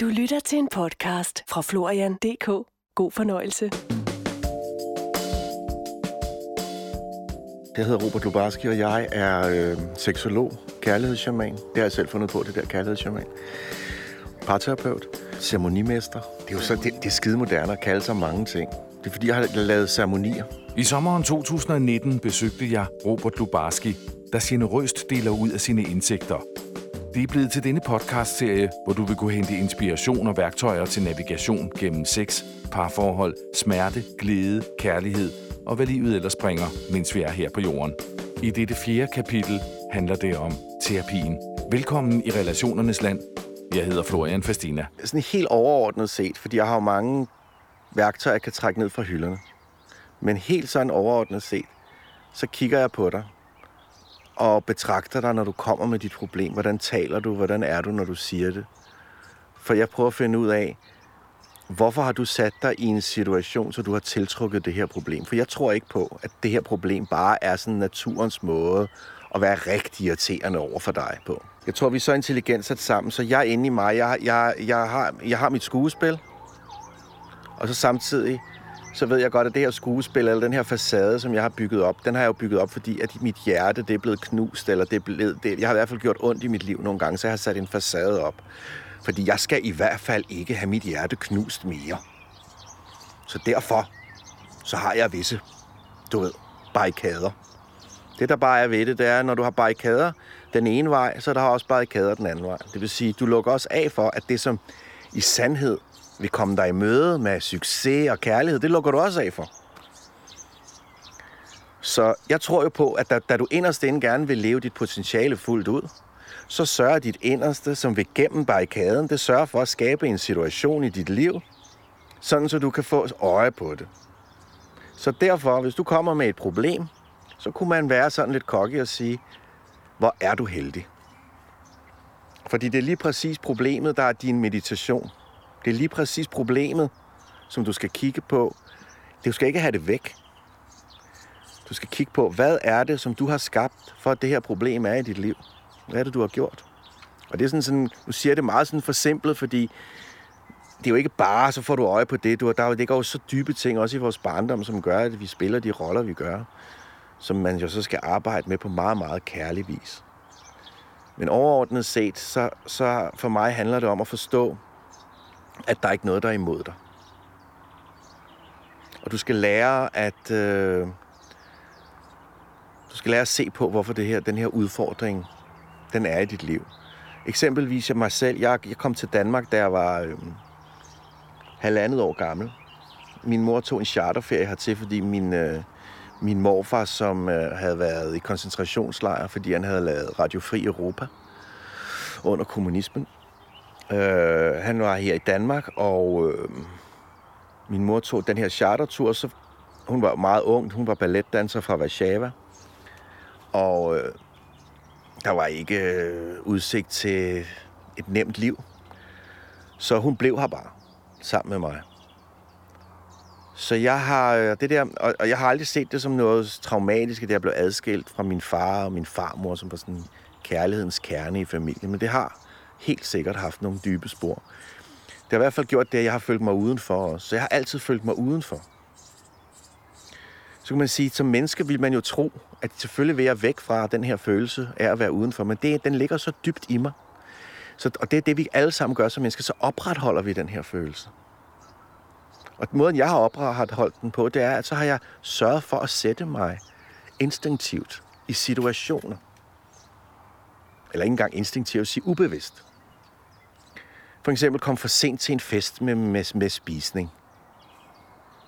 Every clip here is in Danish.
Du lytter til en podcast fra Florian.dk. God fornøjelse. Jeg hedder Robert Lubarski, og jeg er øh, seksolog, kærlighedsshaman. Det har jeg selv fundet på, det der kærlighedsshaman. Parterapeut, ceremonimester. Det er jo så, det, det er skide moderne at kalde sig mange ting. Det er fordi, jeg har lavet ceremonier. I sommeren 2019 besøgte jeg Robert Lubarski, der generøst deler ud af sine indsigter. Det er blevet til denne podcast-serie, hvor du vil kunne hente inspiration og værktøjer til navigation gennem sex, parforhold, smerte, glæde, kærlighed og hvad livet ellers bringer, mens vi er her på jorden. I dette fjerde kapitel handler det om terapien. Velkommen i Relationernes Land. Jeg hedder Florian Fastina. Sådan helt overordnet set, fordi jeg har jo mange værktøjer, jeg kan trække ned fra hylderne. Men helt sådan overordnet set, så kigger jeg på dig og betragter dig, når du kommer med dit problem. Hvordan taler du? Hvordan er du, når du siger det? For jeg prøver at finde ud af, hvorfor har du sat dig i en situation, så du har tiltrukket det her problem? For jeg tror ikke på, at det her problem bare er sådan naturens måde at være rigtig irriterende over for dig på. Jeg tror, vi er så intelligent sat sammen, så jeg er inde i mig. Jeg, jeg, jeg, har, jeg har mit skuespil, og så samtidig så ved jeg godt, at det her skuespil, eller den her facade, som jeg har bygget op, den har jeg jo bygget op, fordi at mit hjerte det er blevet knust, eller det er blevet, det, jeg har i hvert fald gjort ondt i mit liv nogle gange, så jeg har sat en facade op. Fordi jeg skal i hvert fald ikke have mit hjerte knust mere. Så derfor, så har jeg visse, du ved, barrikader. Det, der bare er ved det, det er, når du har barrikader den ene vej, så er der også barrikader den anden vej. Det vil sige, du lukker også af for, at det, som i sandhed vil komme dig i møde med succes og kærlighed, det lukker du også af for. Så jeg tror jo på, at da, da du inderst inde gerne vil leve dit potentiale fuldt ud, så sørger dit inderste, som vil gennem barrikaden, det sørger for at skabe en situation i dit liv, sådan så du kan få øje på det. Så derfor, hvis du kommer med et problem, så kunne man være sådan lidt kokke og sige, hvor er du heldig? Fordi det er lige præcis problemet, der er din meditation. Det er lige præcis problemet, som du skal kigge på. Du skal ikke have det væk. Du skal kigge på, hvad er det, som du har skabt, for at det her problem er i dit liv? Hvad er det, du har gjort? Og det er sådan, sådan nu siger jeg det meget sådan forsimplet, fordi det er jo ikke bare, så får du øje på det. Du, der, der ligger jo så dybe ting, også i vores barndom, som gør, at vi spiller de roller, vi gør, som man jo så skal arbejde med på meget, meget kærlig vis. Men overordnet set, så, så for mig handler det om at forstå, at der er ikke noget, der er imod dig. Og du skal lære at øh, du skal lære at se på, hvorfor det her, den her udfordring, den er i dit liv. Eksempelvis jeg mig selv. Jeg, jeg kom til Danmark, da jeg var øh, halvandet år gammel. Min mor tog en charterferie hertil, fordi min, øh, min morfar, som øh, havde været i koncentrationslejr, fordi han havde lavet Radiofri Europa under kommunismen, Øh, han var her i Danmark, og øh, min mor tog den her chartertur, så hun var meget ung, hun var balletdanser fra Warszawa, og øh, der var ikke øh, udsigt til et nemt liv. Så hun blev her bare, sammen med mig. Så jeg har øh, det der, og jeg har aldrig set det som noget traumatisk, at jeg blev adskilt fra min far og min farmor, som var sådan kærlighedens kerne i familien. Men det har helt sikkert haft nogle dybe spor. Det har i hvert fald gjort det, at jeg har følt mig udenfor Så jeg har altid følt mig udenfor. Så kan man sige, at som menneske vil man jo tro, at selvfølgelig vil jeg væk fra den her følelse af at være udenfor, men det, den ligger så dybt i mig. Så, og det er det, vi alle sammen gør som mennesker, så opretholder vi den her følelse. Og måden, jeg har opretholdt den på, det er, at så har jeg sørget for at sætte mig instinktivt i situationer. Eller ikke engang instinktivt, sige ubevidst. For eksempel kom for sent til en fest med, med, med spisning.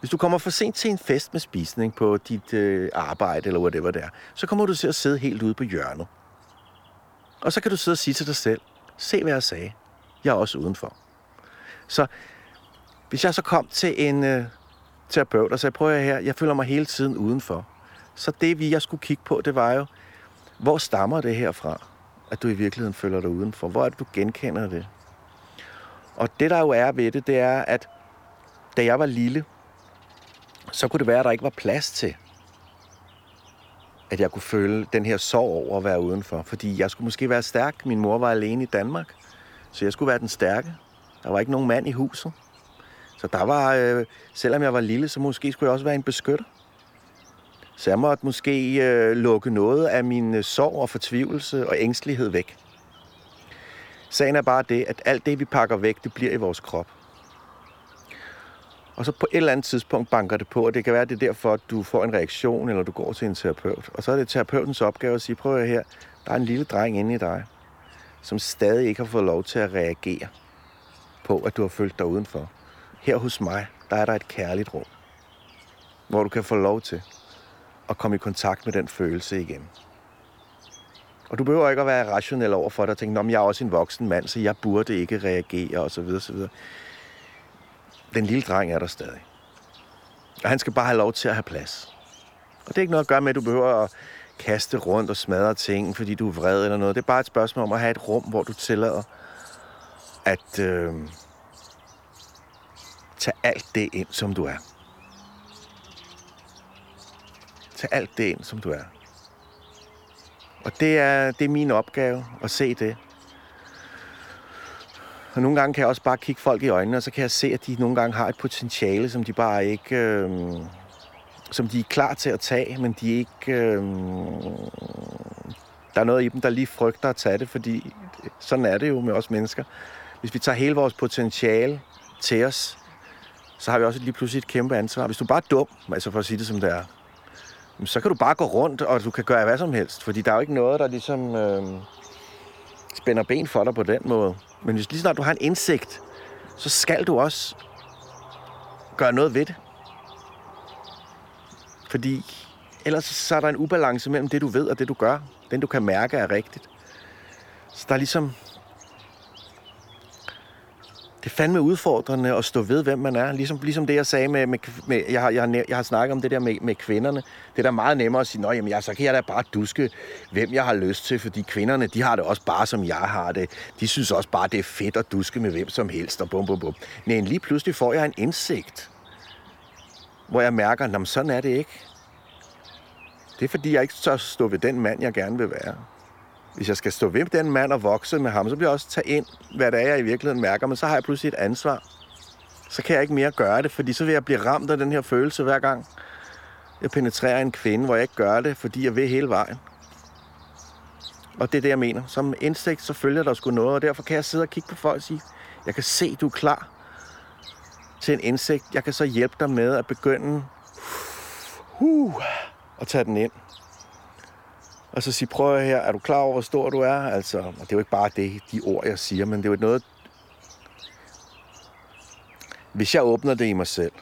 Hvis du kommer for sent til en fest med spisning på dit øh, arbejde, eller whatever det er, så kommer du til at sidde helt ude på hjørnet. Og så kan du sidde og sige til dig selv, se hvad jeg sagde. Jeg er også udenfor. Så hvis jeg så kom til en øh, terapeut og sagde, prøv at her, jeg føler mig hele tiden udenfor. Så det, vi jeg skulle kigge på, det var jo, hvor stammer det her fra, at du i virkeligheden føler dig udenfor? Hvor er det, du genkender det? Og det, der jo er ved det, det er, at da jeg var lille, så kunne det være, at der ikke var plads til, at jeg kunne føle den her sorg over at være udenfor. Fordi jeg skulle måske være stærk. Min mor var alene i Danmark, så jeg skulle være den stærke. Der var ikke nogen mand i huset. Så der var, øh, selvom jeg var lille, så måske skulle jeg også være en beskytter. Så jeg måtte måske øh, lukke noget af min øh, sorg og fortvivlelse og ængstelighed væk. Sagen er bare det, at alt det, vi pakker væk, det bliver i vores krop. Og så på et eller andet tidspunkt banker det på, og det kan være, at det er derfor, at du får en reaktion, eller du går til en terapeut. Og så er det terapeutens opgave at sige, prøv at her, der er en lille dreng inde i dig, som stadig ikke har fået lov til at reagere på, at du har følt dig udenfor. Her hos mig, der er der et kærligt rum, hvor du kan få lov til at komme i kontakt med den følelse igen. Og du behøver ikke at være rationel over for dig og tænke, at jeg er også en voksen mand, så jeg burde ikke reagere osv. osv. Den lille dreng er der stadig. Og han skal bare have lov til at have plads. Og det er ikke noget at gøre med, at du behøver at kaste rundt og smadre ting, fordi du er vred eller noget. Det er bare et spørgsmål om at have et rum, hvor du tillader at øh, tage alt det ind, som du er. Tag alt det ind, som du er. Og det er, det er min opgave at se det. Og nogle gange kan jeg også bare kigge folk i øjnene, og så kan jeg se, at de nogle gange har et potentiale, som de bare ikke... Øh, som de er klar til at tage, men de er ikke... Øh, der er noget i dem, der lige frygter at tage det, fordi sådan er det jo med os mennesker. Hvis vi tager hele vores potentiale til os, så har vi også lige pludselig et kæmpe ansvar. Hvis du bare er dum, altså for at sige det som det er, så kan du bare gå rundt, og du kan gøre hvad som helst. Fordi der er jo ikke noget, der ligesom øh, spænder ben for dig på den måde. Men hvis lige snart du har en indsigt, så skal du også gøre noget ved det. Fordi ellers så er der en ubalance mellem det, du ved og det, du gør. Den, du kan mærke, er rigtigt. Så der er ligesom det er fandme udfordrende at stå ved, hvem man er. Ligesom, ligesom det, jeg sagde med, med, med jeg, har, jeg, har, jeg har snakket om det der med, med kvinderne. Det er da meget nemmere at sige, at jamen, jeg, så kan jeg da bare duske, hvem jeg har lyst til, fordi kvinderne, de har det også bare, som jeg har det. De synes også bare, det er fedt at duske med hvem som helst, og bum, bum, bum. Men lige pludselig får jeg en indsigt, hvor jeg mærker, at sådan er det ikke. Det er fordi, jeg ikke så stå ved den mand, jeg gerne vil være hvis jeg skal stå ved den mand og vokse med ham, så bliver jeg også tage ind, hvad det er, jeg i virkeligheden mærker, men så har jeg pludselig et ansvar. Så kan jeg ikke mere gøre det, fordi så vil jeg blive ramt af den her følelse hver gang. Jeg penetrerer en kvinde, hvor jeg ikke gør det, fordi jeg vil hele vejen. Og det er det, jeg mener. Som indsigt, så følger der sgu noget, og derfor kan jeg sidde og kigge på folk og sige, jeg kan se, du er klar til en indsigt. Jeg kan så hjælpe dig med at begynde uh, at tage den ind. Og så sige, prøv her, er du klar over, hvor stor du er? Altså, og det er jo ikke bare det, de ord, jeg siger, men det er jo noget... Hvis jeg åbner det i mig selv,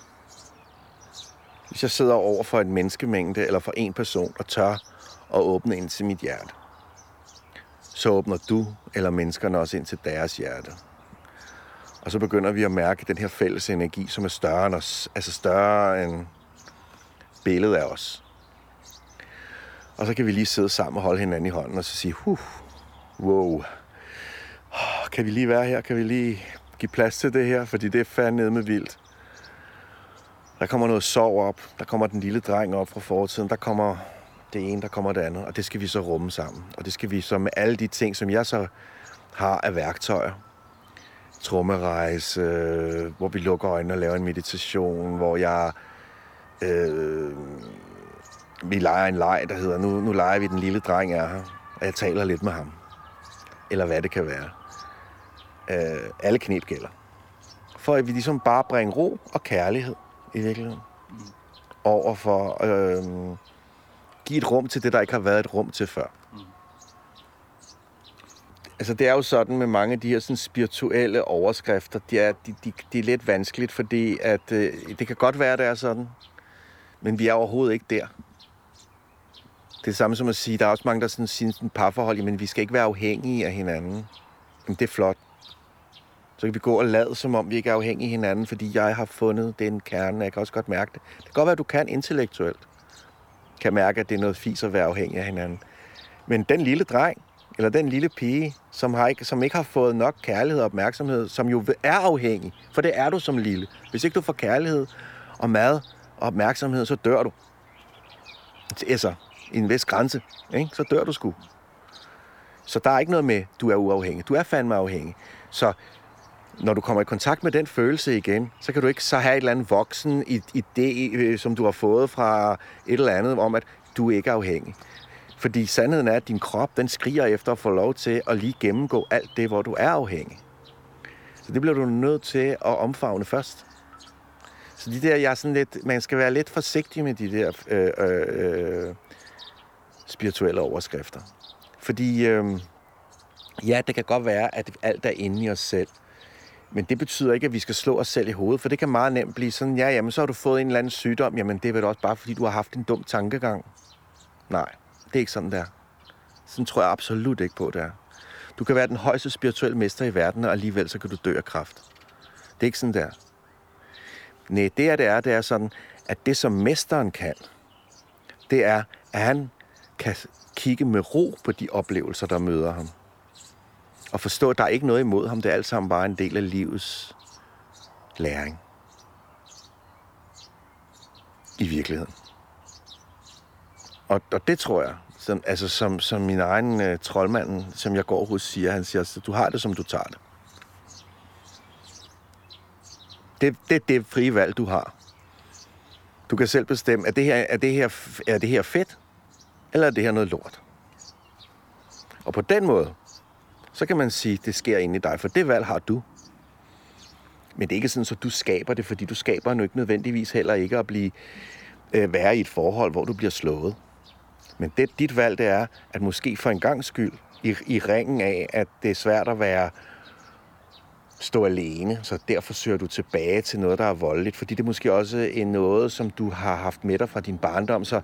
hvis jeg sidder over for en menneskemængde eller for en person og tør at åbne ind til mit hjerte, så åbner du eller menneskerne også ind til deres hjerte. Og så begynder vi at mærke den her fælles energi, som er større end os, altså større end billedet af os. Og så kan vi lige sidde sammen og holde hinanden i hånden og så sige, huh, wow, kan vi lige være her? Kan vi lige give plads til det her? Fordi det er fandme med vildt. Der kommer noget sorg op. Der kommer den lille dreng op fra fortiden. Der kommer det ene, der kommer det andet. Og det skal vi så rumme sammen. Og det skal vi så med alle de ting, som jeg så har af værktøjer. Trummerejse, øh, hvor vi lukker øjnene og laver en meditation, hvor jeg øh, vi leger en leg, der hedder, nu, nu leger vi den lille dreng er her, og jeg taler lidt med ham. Eller hvad det kan være. Øh, alle knep gælder. For at vi ligesom bare bringer ro og kærlighed i virkeligheden. Mm. Over for øh, give et rum til det, der ikke har været et rum til før. Mm. Altså, det er jo sådan med mange af de her sådan, spirituelle overskrifter, de er, de, de, de er lidt vanskeligt, fordi at, øh, det kan godt være, det er sådan, men vi er overhovedet ikke der. Det er samme som at sige, der er også mange, der sådan siger sådan parforhold, men vi skal ikke være afhængige af hinanden. Jamen, det er flot. Så kan vi gå og lade, som om vi ikke er afhængige af hinanden, fordi jeg har fundet den kerne. Jeg kan også godt mærke det. Det kan godt være, at du kan intellektuelt. Kan mærke, at det er noget fis at være afhængig af hinanden. Men den lille dreng, eller den lille pige, som, har ikke, som ikke har fået nok kærlighed og opmærksomhed, som jo er afhængig, for det er du som lille. Hvis ikke du får kærlighed og mad og opmærksomhed, så dør du. Altså, en vis grænse, ikke? så dør du sgu. Så der er ikke noget med, du er uafhængig. Du er fandme afhængig. Så når du kommer i kontakt med den følelse igen, så kan du ikke så have et eller andet voksen idé, øh, som du har fået fra et eller andet, om at du ikke er afhængig. Fordi sandheden er, at din krop, den skriger efter at få lov til at lige gennemgå alt det, hvor du er afhængig. Så det bliver du nødt til at omfavne først. Så de der, jeg er sådan lidt, man skal være lidt forsigtig med de der øh, øh, øh spirituelle overskrifter. Fordi øh, ja, det kan godt være, at alt er inde i os selv. Men det betyder ikke, at vi skal slå os selv i hovedet, for det kan meget nemt blive sådan, ja, jamen så har du fået en eller anden sygdom, jamen det er vel også bare, fordi du har haft en dum tankegang. Nej, det er ikke sådan, der. Sådan tror jeg absolut ikke på, det er. Du kan være den højeste spirituelle mester i verden, og alligevel så kan du dø af kraft. Det er ikke sådan, der. Nej, det er, det er, det er sådan, at det, som mesteren kan, det er, at han kan kigge med ro på de oplevelser, der møder ham. Og forstå, at der er ikke noget imod ham. Det er alt sammen bare en del af livets læring. I virkeligheden. Og, og det tror jeg, som, altså som, som min egen øh, troldmand, som jeg går hos, siger, han siger, du har det, som du tager det. Det, det er det frie valg, du har. Du kan selv bestemme, er det her, er det her, er det her fedt, eller er det her noget lort? Og på den måde, så kan man sige, at det sker inde i dig, for det valg har du. Men det er ikke sådan, at du skaber det, fordi du skaber nu ikke nødvendigvis heller ikke at blive øh, være i et forhold, hvor du bliver slået. Men det, dit valg, det er, at måske for en gang skyld, i, i ringen af, at det er svært at være stå alene, så derfor søger du tilbage til noget, der er voldeligt, fordi det er måske også en noget, som du har haft med dig fra din barndom, så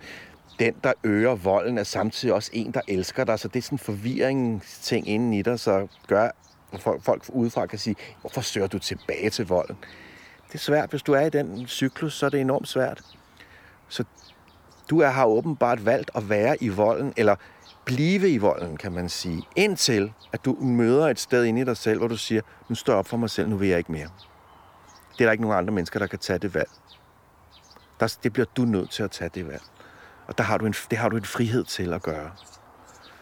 den, der øger volden, er samtidig også en, der elsker dig, så det er sådan en forvirringsting inden i dig, så gør, folk udefra kan sige, hvorfor søger du tilbage til volden? Det er svært, hvis du er i den cyklus, så er det enormt svært. Så du er, har åbenbart valgt at være i volden, eller blive i volden, kan man sige, indtil at du møder et sted inde i dig selv, hvor du siger, nu står jeg op for mig selv, nu vil jeg ikke mere. Det er der ikke nogen andre mennesker, der kan tage det valg. Der, det bliver du nødt til at tage det valg. Og der har du en, det har du en frihed til at gøre.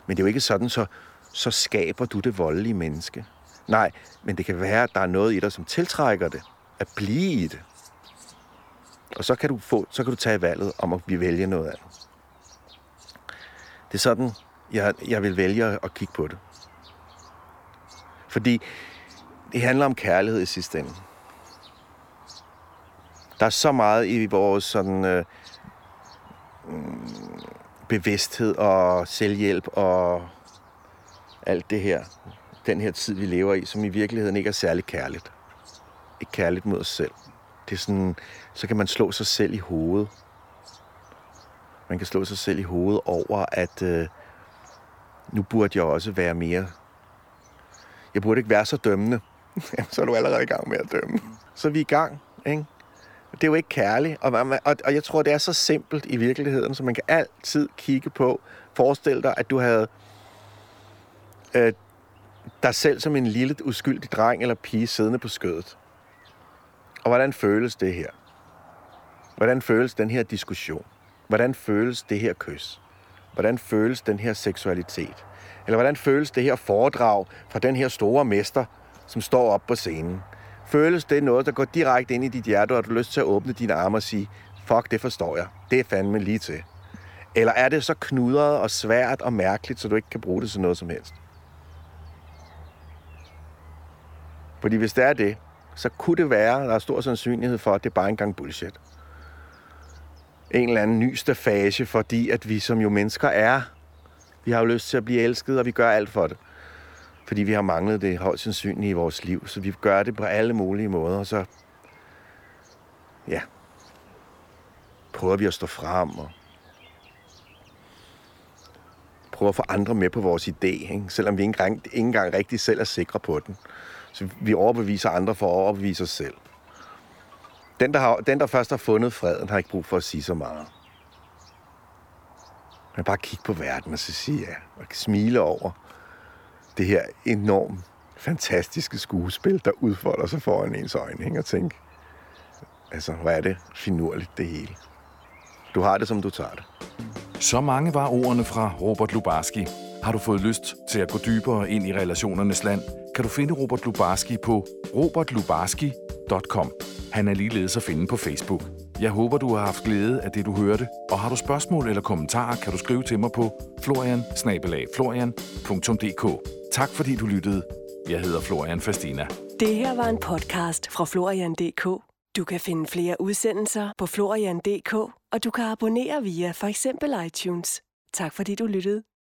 Men det er jo ikke sådan, så, så skaber du det voldelige menneske. Nej, men det kan være, at der er noget i dig, som tiltrækker det. At blive i det. Og så kan du, få, så kan du tage valget om at vælge noget andet. Det er sådan, jeg, jeg vil vælge at kigge på det. Fordi det handler om kærlighed i sidste ende. Der er så meget i vores sådan, øh, Mm, bevidsthed og selvhjælp og alt det her, den her tid, vi lever i, som i virkeligheden ikke er særlig kærligt. Ikke kærligt mod os selv. Det er sådan, så kan man slå sig selv i hovedet. Man kan slå sig selv i hovedet over, at øh, nu burde jeg også være mere... Jeg burde ikke være så dømmende. så er du allerede i gang med at dømme. Så er vi i gang, ikke? Det er jo ikke kærligt, og, og, og jeg tror, det er så simpelt i virkeligheden, så man kan altid kigge på, forestil dig, at du havde øh, dig selv som en lille uskyldig dreng eller pige siddende på skødet. Og hvordan føles det her? Hvordan føles den her diskussion? Hvordan føles det her kys? Hvordan føles den her seksualitet? Eller hvordan føles det her foredrag fra den her store mester, som står op på scenen? Føles det noget, der går direkte ind i dit hjerte, og har du lyst til at åbne dine arme og sige, fuck, det forstår jeg. Det er fandme lige til. Eller er det så knudret og svært og mærkeligt, så du ikke kan bruge det til noget som helst? Fordi hvis det er det, så kunne det være, der er stor sandsynlighed for, at det er bare engang bullshit. En eller anden ny stafage, fordi at vi som jo mennesker er, vi har jo lyst til at blive elsket, og vi gør alt for det fordi vi har manglet det højst sandsynligt i vores liv. Så vi gør det på alle mulige måder, og så ja, prøver vi at stå frem og prøver at få andre med på vores idé, ikke? selvom vi ikke engang, ikke engang rigtig selv er sikre på den. Så vi overbeviser andre for at overbevise os selv. Den der, har, den, der først har fundet freden, har ikke brug for at sige så meget. Man bare kigge på verden og så sige ja, og smile over, det her enormt fantastiske skuespil, der udfolder sig foran ens øjne, ikke? og tænke, altså, hvad er det finurligt, det hele. Du har det, som du tager det. Så mange var ordene fra Robert Lubarski. Har du fået lyst til at gå dybere ind i relationernes land, kan du finde Robert Lubarski på robertlubarski.com. Han er ligeledes at finde på Facebook. Jeg håber, du har haft glæde af det, du hørte, og har du spørgsmål eller kommentarer, kan du skrive til mig på florian Tak fordi du lyttede. Jeg hedder Florian Fastina. Det her var en podcast fra Florian.dk. Du kan finde flere udsendelser på Florian.dk, og du kan abonnere via for eksempel iTunes. Tak fordi du lyttede.